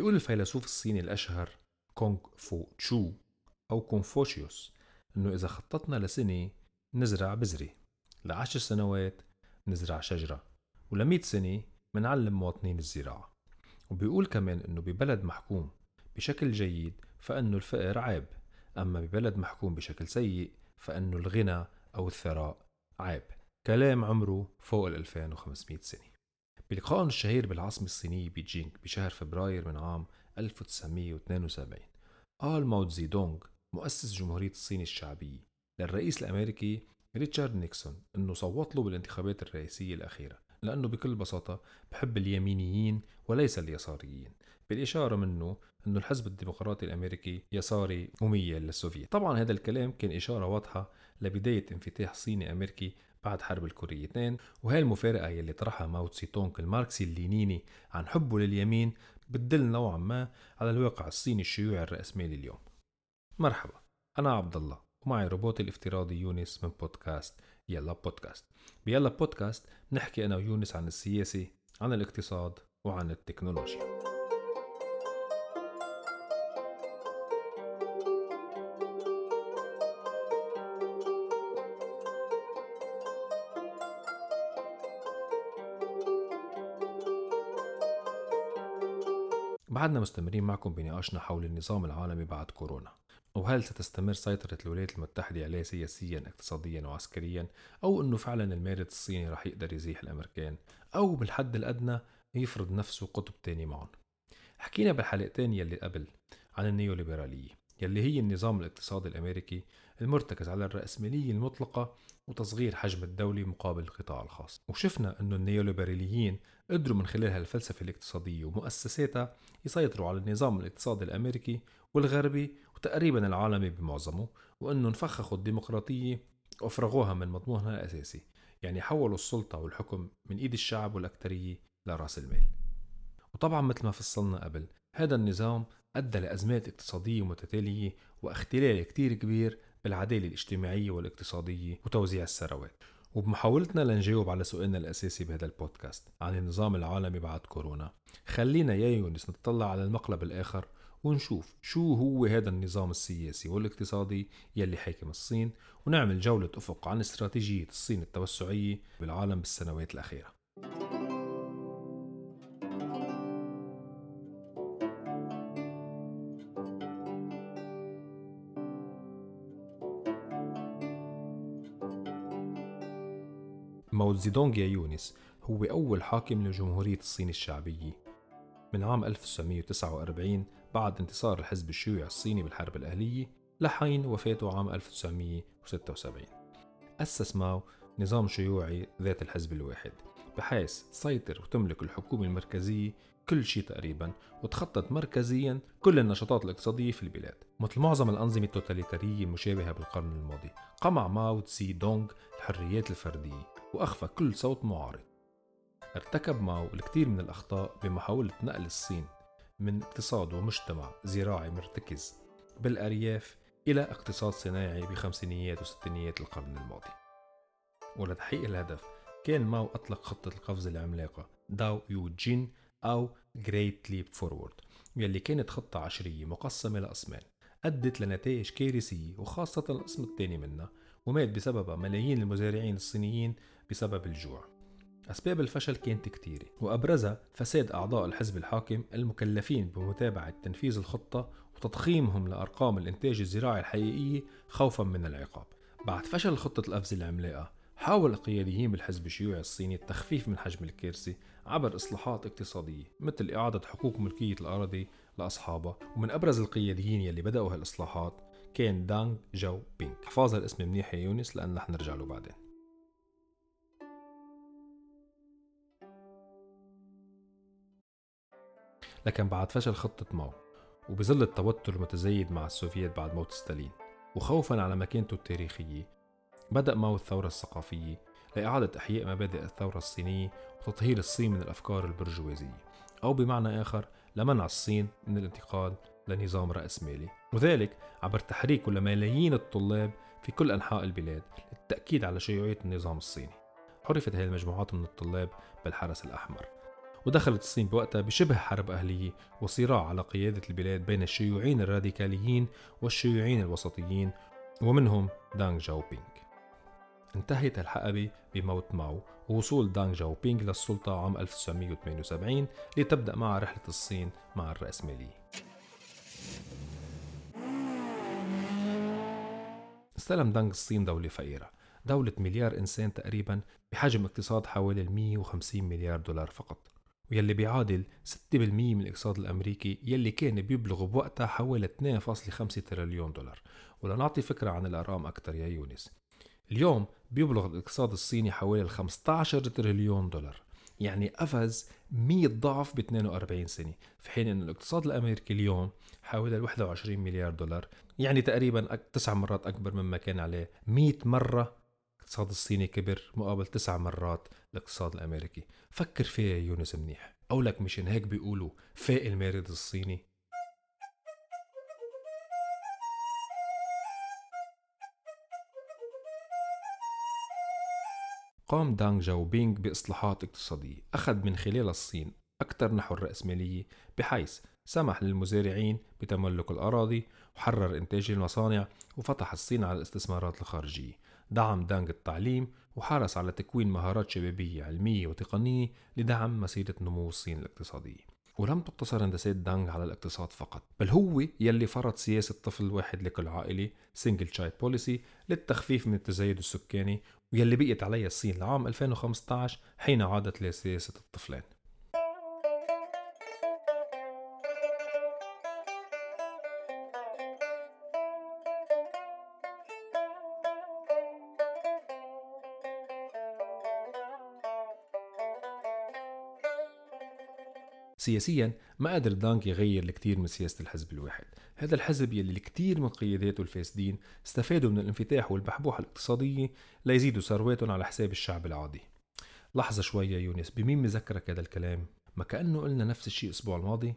بيقول الفيلسوف الصيني الأشهر كونغ فو تشو أو كونفوشيوس إنه إذا خططنا لسنة نزرع بذرة لعشر سنوات نزرع شجرة ولمئة سنة منعلم مواطنين الزراعة. وبيقول كمان إنه ببلد محكوم بشكل جيد فإنه الفقر عيب أما ببلد محكوم بشكل سيء فإنه الغنى أو الثراء عيب. كلام عمره فوق ال 2500 سنة. بلقائهم الشهير بالعاصمة الصينية بيجينغ بشهر فبراير من عام 1972 قال ماو تزي دونغ مؤسس جمهورية الصين الشعبية للرئيس الأمريكي ريتشارد نيكسون أنه صوت له بالانتخابات الرئاسية الأخيرة لأنه بكل بساطة بحب اليمينيين وليس اليساريين بالإشارة منه أنه الحزب الديمقراطي الأمريكي يساري مميل للسوفيت طبعا هذا الكلام كان إشارة واضحة لبداية انفتاح صيني أمريكي بعد حرب الكوريتين وهي المفارقة يلي طرحها ماو تسي تونغ الماركسي اللينيني عن حبه لليمين بتدل نوعا ما على الواقع الصيني الشيوعي الرأسمالي اليوم. مرحبا أنا عبد الله ومعي روبوتي الافتراضي يونس من بودكاست يلا بودكاست. بيلا بودكاست نحكي أنا ويونس عن السياسة عن الاقتصاد وعن التكنولوجيا. بعدنا مستمرين معكم بنقاشنا حول النظام العالمي بعد كورونا. وهل ستستمر سيطرة الولايات المتحدة عليه سياسيا اقتصاديا وعسكريا؟ أو أنه فعلا المارد الصيني رح يقدر يزيح الأمريكان؟ أو بالحد الأدنى يفرض نفسه قطب تاني معهم حكينا بالحلقتين يلي قبل عن النيوليبرالية. يلي هي النظام الاقتصادي الأمريكي المرتكز على الرأسمالية المطلقة وتصغير حجم الدولة مقابل القطاع الخاص. وشفنا أنه النيوليبراليين قدروا من خلال هالفلسفة الاقتصادية ومؤسساتها يسيطروا على النظام الاقتصادي الأمريكي والغربي وتقريبا العالمي بمعظمه وأنه نفخخوا الديمقراطية وأفرغوها من مضمونها الأساسي. يعني حولوا السلطة والحكم من إيد الشعب والأكترية لرأس المال. وطبعا مثل ما فصلنا قبل هذا النظام أدى لأزمات اقتصادية متتالية واختلال كتير كبير بالعدالة الاجتماعية والاقتصادية وتوزيع الثروات. وبمحاولتنا لنجاوب على سؤالنا الأساسي بهذا البودكاست عن النظام العالمي بعد كورونا. خلينا يا يونس نتطلع على المقلب الآخر ونشوف شو هو هذا النظام السياسي والاقتصادي يلي حاكم الصين ونعمل جولة أفق عن استراتيجية الصين التوسعية بالعالم بالسنوات الأخيرة. ماو زيدونغ يا يونس هو أول حاكم لجمهورية الصين الشعبية. من عام 1949 بعد انتصار الحزب الشيوعي الصيني بالحرب الأهلية لحين وفاته عام 1976 أسس ماو نظام شيوعي ذات الحزب الواحد بحيث تسيطر وتملك الحكومة المركزية كل شيء تقريبا وتخطط مركزيا كل النشاطات الاقتصادية في البلاد. مثل معظم الأنظمة التوتاليتارية المشابهة بالقرن الماضي قمع ماو تسي دونغ الحريات الفردية. وأخفى كل صوت معارض. ارتكب ماو الكثير من الأخطاء بمحاولة نقل الصين من اقتصاد ومجتمع زراعي مرتكز بالأرياف إلى اقتصاد صناعي بخمسينيات وستينيات القرن الماضي. ولتحقيق الهدف كان ماو أطلق خطة القفز العملاقة 大跃进 أو Great Leap Forward يلي كانت خطة عشرية مقسمة لقسمين أدت لنتائج كارثية وخاصة القسم الثاني منها ومات بسببها ملايين المزارعين الصينيين بسبب الجوع. أسباب الفشل كانت كتيرة وأبرزها فساد أعضاء الحزب الحاكم المكلفين بمتابعة تنفيذ الخطة وتضخيمهم لأرقام الإنتاج الزراعي الحقيقية خوفا من العقاب. بعد فشل خطة القفز العملاقة حاول القياديين بالحزب الشيوعي الصيني التخفيف من حجم الكارثة عبر إصلاحات اقتصادية مثل إعادة حقوق ملكية الأراضي لأصحابها. ومن أبرز القياديين يلي بدأوا هالإصلاحات كان دانغ جو بينغ احفظ هالاسم منيح يا يونس لأن رح نرجع له بعدين. لكن بعد فشل خطة ماو وبظل التوتر المتزايد مع السوفييت بعد موت ستالين. وخوفا على مكانته التاريخية بدأ ماو الثورة الثقافية لإعادة إحياء مبادئ الثورة الصينية وتطهير الصين من الأفكار البرجوازية أو بمعنى آخر لمنع الصين من الانتقال لنظام رأسمالي وذلك عبر تحريك لملايين الطلاب في كل أنحاء البلاد للتأكيد على شيوعية النظام الصيني. عرفت هذه المجموعات من الطلاب بالحرس الأحمر. ودخلت الصين بوقتها بشبه حرب أهلية وصراع على قيادة البلاد بين الشيوعيين الراديكاليين والشيوعيين الوسطيين ومنهم دانغ جاوبينغ. انتهت الحقبة بموت ماو ووصول دانغ جاوبينغ للسلطة عام 1978 لتبدأ معها رحلة الصين مع الرأسمالية. استلم دانغ الصين دولة فقيرة دولة مليار إنسان تقريبا بحجم اقتصاد حوالي 150 مليار دولار فقط. ويلي بيعادل 6% من الاقتصاد الأمريكي يلي كان بيبلغ بوقتها حوالي 2.5 تريليون دولار. ولنعطي فكرة عن الأرقام أكثر يا يونس. اليوم بيبلغ الاقتصاد الصيني حوالي 15 تريليون دولار يعني قفز 100 ضعف ب 42 سنة في حين أن الاقتصاد الأمريكي اليوم حوالي 21 مليار دولار يعني تقريبا تسع مرات أكبر مما كان عليه 100 مرة الاقتصاد الصيني كبر مقابل تسع مرات الاقتصاد الأمريكي. فكر فيها يونس منيح. أو لك مشان هيك بيقولوا فاق المارد الصيني؟ قام دانغ جاوبينغ بإصلاحات اقتصادية. أخذ من خلالها الصين أكثر نحو الرأسمالية بحيث سمح للمزارعين بتملك الأراضي وحرر إنتاج المصانع وفتح الصين على الاستثمارات الخارجية. دعم دانغ التعليم وحرص على تكوين مهارات شبابية علمية وتقنية لدعم مسيرة نمو الصين الاقتصادية. ولم تقتصر هندسات دانغ على الاقتصاد فقط بل هو يلي فرض سياسة طفل واحد لكل عائلة single child policy للتخفيف من التزايد السكاني ويلي بقيت عليها الصين لعام 2015 حين عادت لسياسة الطفلين سياسيا ما قدر دانك يغير الكثير من سياسة الحزب الواحد هذا الحزب يلي الكثير من قياداته الفاسدين استفادوا من الانفتاح والبحبوحة الاقتصادية ليزيدوا ثرواتهم على حساب الشعب العادي لحظة شوية يونس بمين مذكرك هذا الكلام؟ ما كأنه قلنا نفس الشيء الأسبوع الماضي؟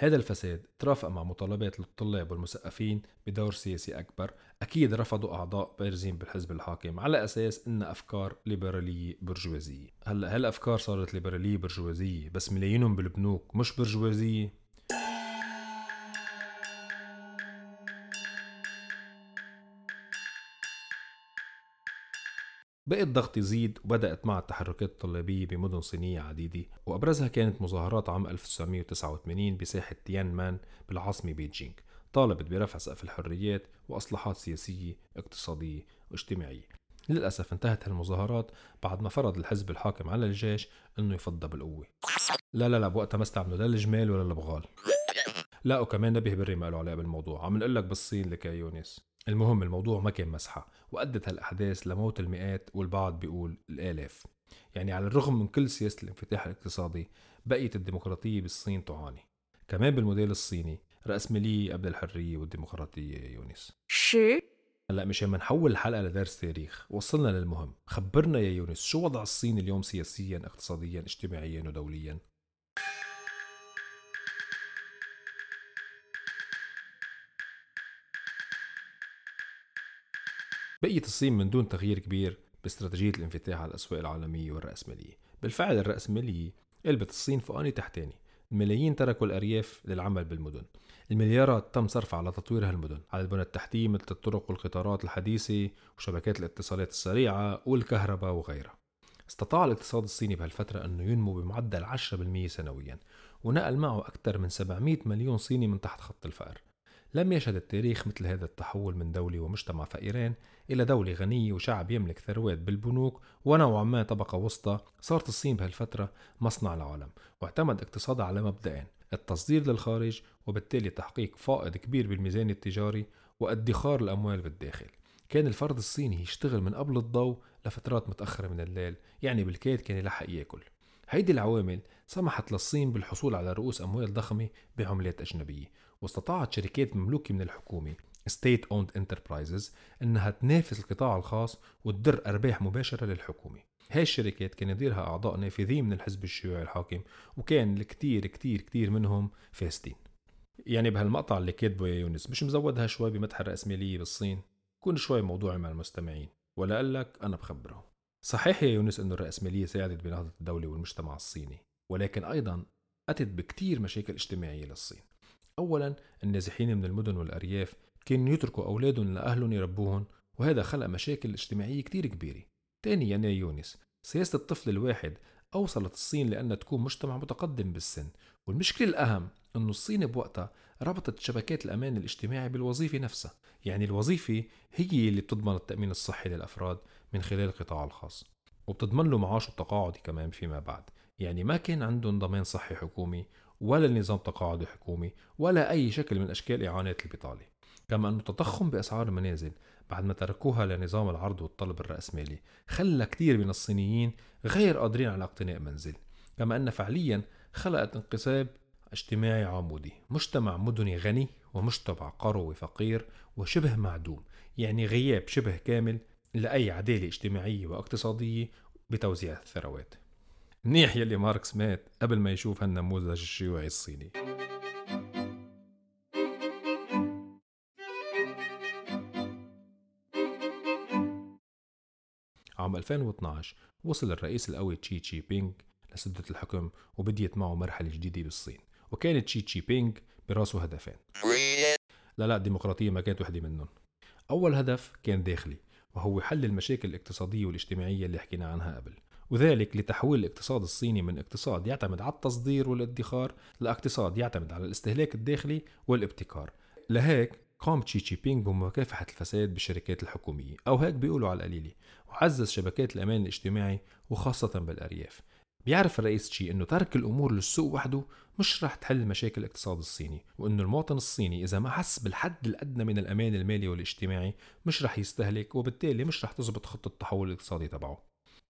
هذا الفساد ترافق مع مطالبات الطلاب والمثقفين بدور سياسي أكبر. أكيد رفضوا أعضاء بارزين بالحزب الحاكم على أساس إنها أفكار ليبرالية برجوازية. هلأ هالأفكار صارت ليبرالية برجوازية بس ملايينهم بالبنوك مش برجوازية. بقى الضغط يزيد وبدأت مع التحركات الطلابية بمدن صينية عديدة وأبرزها كانت مظاهرات عام 1989 بساحة تيان مان بالعاصمة بيجينغ طالبت برفع سقف الحريات وإصلاحات سياسية اقتصادية واجتماعية للأسف انتهت هالمظاهرات بعد ما فرض الحزب الحاكم على الجيش أنه يفضى بالقوة. لا لا لا بوقتها ما استعملوا لا الجمال ولا البغال لا وكمان نبه بري ما له علاقة بالموضوع عم نقول لك بالصين لك يا يونس. المهم الموضوع ما كان مسحة وأدت هالأحداث لموت المئات والبعض بيقول الآلاف. يعني على الرغم من كل سياسة الانفتاح الاقتصادي بقيت الديمقراطية بالصين تعاني. كمان بالموديل الصيني رأسمالية قبل الحرية والديمقراطية يونس. شو؟ هلأ مشان ما نحول الحلقة لدرس تاريخ وصلنا للمهم. خبرنا يا يونس شو وضع الصين اليوم سياسيا اقتصاديا اجتماعيا ودوليا؟ بقيت الصين من دون تغيير كبير باستراتيجية الانفتاح على الأسواق العالمية والرأسمالية. بالفعل الرأسمالية قلبت الصين فوقاني تحتاني. الملايين تركوا الأرياف للعمل بالمدن. المليارات تم صرفها على تطوير هالمدن على البنى التحتية مثل الطرق والقطارات الحديثة وشبكات الاتصالات السريعة والكهرباء وغيرها. استطاع الاقتصاد الصيني بهالفترة أنه ينمو بمعدل 10% سنويا ونقل معه أكثر من 700 مليون صيني من تحت خط الفقر. لم يشهد التاريخ مثل هذا التحول من دولة ومجتمع فقيرين إلى دولة غنية وشعب يملك ثروات بالبنوك ونوعا ما طبقة وسطى صارت الصين بهالفترة مصنع العالم واعتمد اقتصادها على مبدئين التصدير للخارج وبالتالي تحقيق فائض كبير بالميزان التجاري وادخار الأموال بالداخل. كان الفرد الصيني يشتغل من قبل الضوء لفترات متأخرة من الليل يعني بالكاد كان يلحق يأكل. هيدي العوامل سمحت للصين بالحصول على رؤوس أموال ضخمة بعملات أجنبية واستطاعت شركات مملوكة من الحكومة State Owned Enterprises إنها تنافس القطاع الخاص وتدر أرباح مباشرة للحكومة. هاي الشركات كان يديرها أعضاء نافذين من الحزب الشيوعي الحاكم وكان الكتير كتير كتير منهم فاسدين. يعني بهالمقطع اللي كاتبه يا يونس مش مزودها شوي بمدح الرأسمالية بالصين؟ كون شوي موضوعي مع المستمعين ولا قال لك أنا بخبرهم. صحيح يا يونس أن الرأسمالية ساعدت بنهضة الدولة والمجتمع الصيني ولكن أيضا أتت بكتير مشاكل اجتماعية للصين. أولا النازحين من المدن والأرياف كانوا يتركوا أولادهم لأهلهم يربوهم وهذا خلق مشاكل اجتماعية كتير كبيرة. ثانيا يا يونس سياسة الطفل الواحد أوصلت الصين لأنها تكون مجتمع متقدم بالسن والمشكلة الأهم أنه الصين بوقتها ربطت شبكات الأمان الاجتماعي بالوظيفة نفسها يعني الوظيفة هي اللي بتضمن التأمين الصحي للأفراد من خلال القطاع الخاص وبتضمن له معاشه التقاعدي كمان فيما بعد. يعني ما كان عندهم ضمان صحي حكومي ولا نظام تقاعدي حكومي ولا أي شكل من أشكال إعانة البطالة. كما أن التضخم بأسعار المنازل بعد ما تركوها لنظام العرض والطلب الرأسمالي خلى كثير من الصينيين غير قادرين على اقتناء منزل. كما أن فعليا خلقت انقساب اجتماعي عمودي مجتمع مدني غني ومجتمع قروي فقير وشبه معدوم يعني غياب شبه كامل لأي عدالة اجتماعية واقتصادية بتوزيع الثروات. منيح يلي ماركس مات قبل ما يشوف هالنموذج الشيوعي الصيني. عام 2012 وصل الرئيس القوي تشي تشي بينغ لسدة الحكم وبديت معه مرحلة جديدة بالصين وكانت تشي تشي بينغ براسه هدفين. لا لا الديمقراطية ما كانت وحدة منهم. أول هدف كان داخلي وهو حل المشاكل الاقتصادية والاجتماعية اللي حكينا عنها قبل. وذلك لتحويل الاقتصاد الصيني من اقتصاد يعتمد على التصدير والادخار لاقتصاد يعتمد على الاستهلاك الداخلي والابتكار. لهيك قام تشي تشي بينغ بمكافحة الفساد بالشركات الحكومية أو هيك بيقولوا على القليلة وعزز شبكات الأمان الاجتماعي وخاصة بالأرياف. بيعرف الرئيس تشي إنه ترك الأمور للسوق وحده مش رح تحل مشاكل الاقتصاد الصيني وإنه المواطن الصيني إذا ما حس بالحد الأدنى من الأمان المالي والاجتماعي مش رح يستهلك وبالتالي مش رح تزبط خطة التحول الاقتصادي تبعه.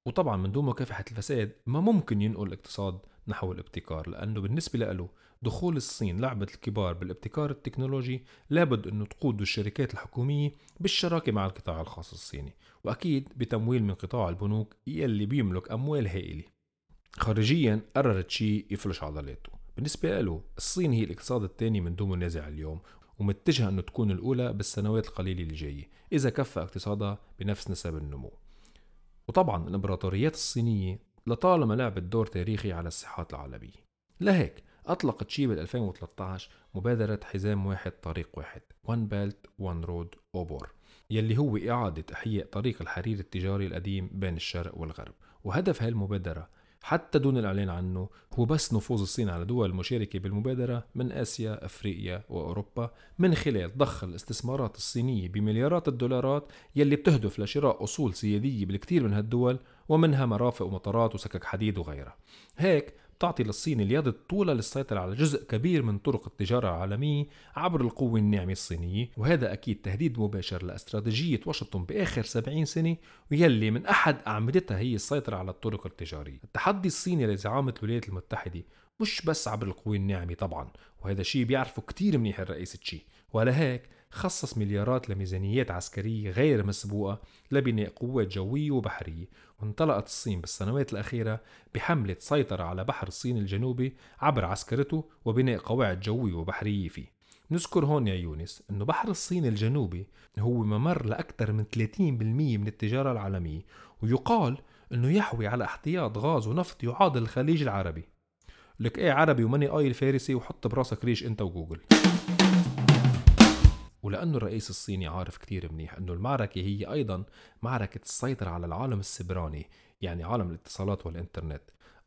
وطبعا من دون مكافحة الفساد ما ممكن ينقل الاقتصاد نحو الابتكار لأنه بالنسبة له دخول الصين لعبة الكبار بالابتكار التكنولوجي لابد أنه تقود الشركات الحكومية بالشراكة مع القطاع الخاص الصيني وأكيد بتمويل من قطاع البنوك يلي بيملك أموال هائلة. خارجيا قرر تشي يفلش عضلاته. بالنسبة له الصين هي الاقتصاد الثاني من دون منازع اليوم ومتجهة أنه تكون الأولى بالسنوات القليلة اللي جاية إذا كفى اقتصادها بنفس نسب النمو. وطبعا الإمبراطوريات الصينية لطالما لعبت دور تاريخي على الساحات العالمية. لهيك أطلق تشي بال 2013 مبادرة حزام واحد طريق واحد One Belt One Road أوبور يلي هو إعادة إحياء طريق الحرير التجاري القديم بين الشرق والغرب. وهدف هاي المبادرة حتى دون الإعلان عنه هو بس نفوذ الصين على دول المشاركة بالمبادرة من آسيا أفريقيا وأوروبا من خلال ضخ الاستثمارات الصينية بمليارات الدولارات يلي بتهدف لشراء أصول سيادية بالكثير من هالدول ومنها مرافق ومطارات وسكك حديد وغيرها. هيك بتعطي للصين اليد الطولة للسيطرة على جزء كبير من طرق التجارة العالمية عبر القوة الناعمة الصينية. وهذا أكيد تهديد مباشر لاستراتيجية واشنطن بآخر 70 سنة ويلي من أحد أعمدتها هي السيطرة على الطرق التجارية. التحدي الصيني لزعامة الولايات المتحدة مش بس عبر القوة الناعمة طبعا وهذا شيء بيعرفه كتير منيح الرئيس تشي. ولهيك خصص مليارات لميزانيات عسكرية غير مسبوقة لبناء قوات جوية وبحرية. وانطلقت الصين بالسنوات الأخيرة بحملة سيطرة على بحر الصين الجنوبي عبر عسكرته وبناء قواعد جوية وبحرية فيه. نذكر هون يا يونس إنه بحر الصين الجنوبي هو ممر لأكثر من 30% من التجارة العالمية ويقال إنه يحوي على احتياط غاز ونفط يعادل الخليج العربي. لك إيه عربي وماني قايل فارسي وحط براسك ريش أنت وجوجل. ولأنه الرئيس الصيني عارف كتير منيح أنه المعركة هي أيضا معركة السيطرة على العالم السبراني يعني عالم الاتصالات والإنترنت.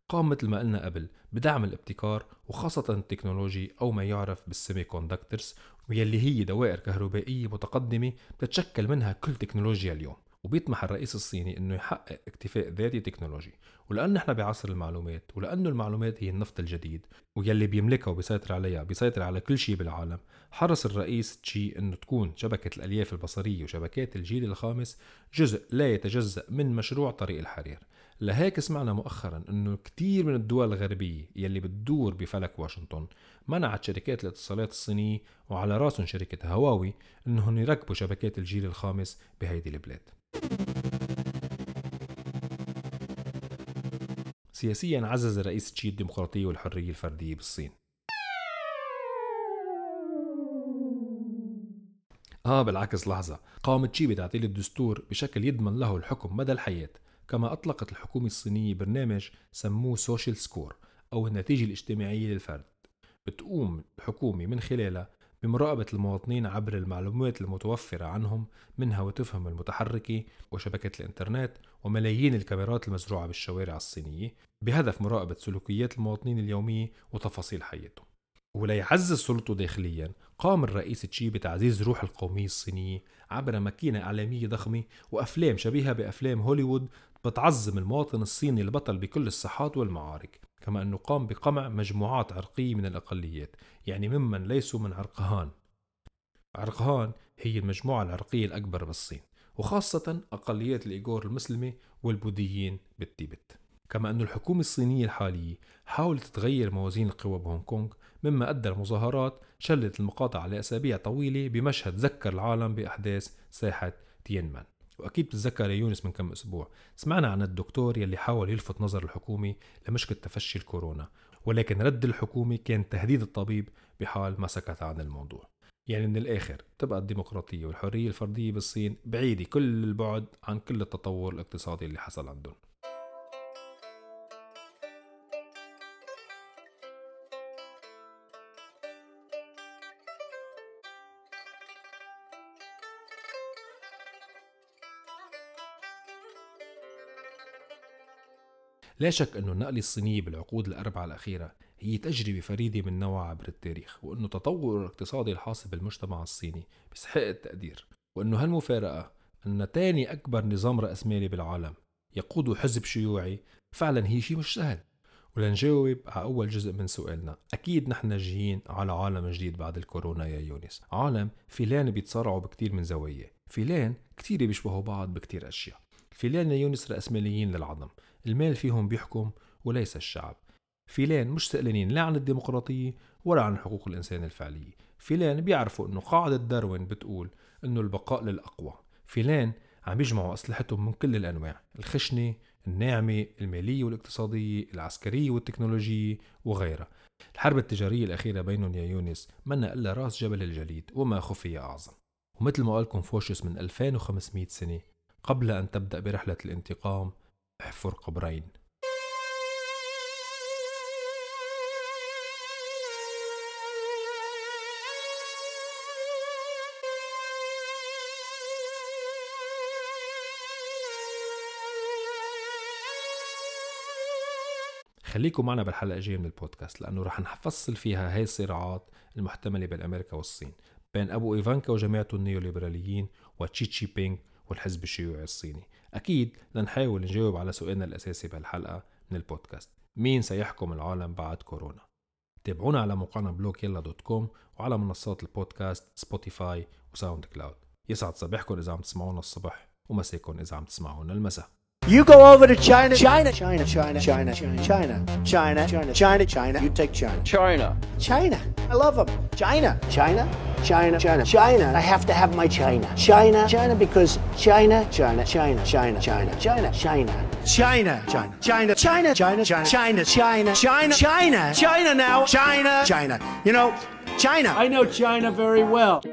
قام مثل ما قلنا قبل بدعم الابتكار وخاصة ال technology أو ما يعرف بال semiconductors ويلي هي دوائر كهربائية متقدمة بتتشكل منها كل تكنولوجيا اليوم. وبيطمح الرئيس الصيني إنه يحقق اكتفاء ذاتي تكنولوجي. ولأنه إحنا بعصر المعلومات ولأنه المعلومات هي النفط الجديد ويلي بيملكها وبيسيطر عليها بيسيطر على كل شيء بالعالم حرص الرئيس تشي إنه تكون شبكة الألياف البصرية وشبكات الجيل الخامس جزء لا يتجزأ من مشروع طريق الحرير. لهيك سمعنا مؤخرا إنه كتير من الدول الغربية يلي بتدور بفلك واشنطن منعت شركات الاتصالات الصينية وعلى رأسهم شركة هواوي إنهم يركبوا شبكات الجيل الخامس بهيدي البلاد. سياسيا عزز الرئيس تشي الديمقراطية والحرية الفردية بالصين. آه بالعكس لحظة. قام تشي بتعديل الدستور بشكل يضمن له الحكم مدى الحياة. كما أطلقت الحكومة الصينية برنامج سموه social score أو النتيجة الاجتماعية للفرد. بتقوم الحكومة من خلالها بمراقبة المواطنين عبر المعلومات المتوفرة عنهم من هواتفهم المتحركة وشبكة الإنترنت وملايين الكاميرات المزروعة بالشوارع الصينية بهدف مراقبة سلوكيات المواطنين اليومية وتفاصيل حياتهم. وليعزز سلطته داخليا قام الرئيس تشي بتعزيز روح القومية الصينية عبر ماكينة إعلامية ضخمة وأفلام شبيهة بأفلام هوليوود بتعظم المواطن الصيني البطل بكل الساحات والمعارك كما أنه قام بقمع مجموعات عرقية من الأقليات يعني ممن ليسوا من عرقهان. عرقهان هي المجموعة العرقية الأكبر بالصين وخاصة أقليات الإيغور المسلمة والبوذيين بالتيبت. كما أن الحكومة الصينية الحالية حاولت تغير موازين القوى بهونغ كونغ مما أدى المظاهرات شلت المقاطعة لأسابيع طويلة بمشهد ذكر العالم بأحداث ساحة تينمان وأكيد بتتذكر يا يونس من كم أسبوع سمعنا عن الدكتور يلي حاول يلفت نظر الحكومة لمشكلة تفشي الكورونا ولكن رد الحكومة كان تهديد الطبيب بحال ما سكت عن الموضوع. يعني من الآخر تبقى الديمقراطية والحرية الفردية بالصين بعيدة كل البعد عن كل التطور الاقتصادي اللي حصل عندهم. لا شك أن النقلة الصينية بالعقود الأربعة الأخيرة هي تجربة فريدة من نوعها عبر التاريخ وأنه تطور الاقتصادي الحاصل بالمجتمع الصيني بيستحق التقدير وأنه هالمفارقة أن تاني أكبر نظام رأسمالي بالعالم يقود حزب شيوعي فعلا هي شيء مش سهل. ولنجاوب على أول جزء من سؤالنا أكيد نحن جايين على عالم جديد بعد الكورونا يا يونس. عالم فيلان بيتصارعوا بكتير من زوايا فيلان كتير بيشبهوا بعض بكتير أشياء. فيلان يونس رأسماليين للعظم المال فيهم بيحكم وليس الشعب. فيلان مش سألانين لا عن الديمقراطية ولا عن حقوق الإنسان الفعلية فيلان بيعرفوا أنه قاعدة داروين بتقول أنه البقاء للأقوى. فيلان عم يجمعوا أسلحتهم من كل الأنواع الخشنة الناعمة المالية والاقتصادية العسكرية والتكنولوجية وغيرها. الحرب التجارية الأخيرة بينهم يا يونس منا إلا راس جبل الجليد وما خفي أعظم. ومثل ما قال كونفوشيوس من 2500 سنة قبل أن تبدأ برحلة الانتقام احفر قبرين. خليكم معنا بالحلقة الجاية من البودكاست لأنه رح نفصل فيها هاي الصراعات المحتملة بين أمريكا والصين بين أبو إيفانكا وجماعته النيوليبراليين وتشي تشي بينغ والحزب الشيوعي الصيني أكيد لنحاول نجاوب على سؤالنا الأساسي بهالحلقة من البودكاست مين سيحكم العالم بعد كورونا تابعونا على موقعنا blog يلا dot com وعلى منصات البودكاست Spotify و SoundCloud يسعد صباحكم إذا عم تسمعونا الصبح ومساكم إذا عم تسمعونا المساء You go over to China, China, China, China, China, China, China, China, China, China, China. You take China. China. China. I love them. China, China, China, China, China. I have to have my China. China, China, because China, China, China, China, China, China, China, China, China, China, China, China, China, China, China, China, China, China now, China, China. You know, China. I know China very well.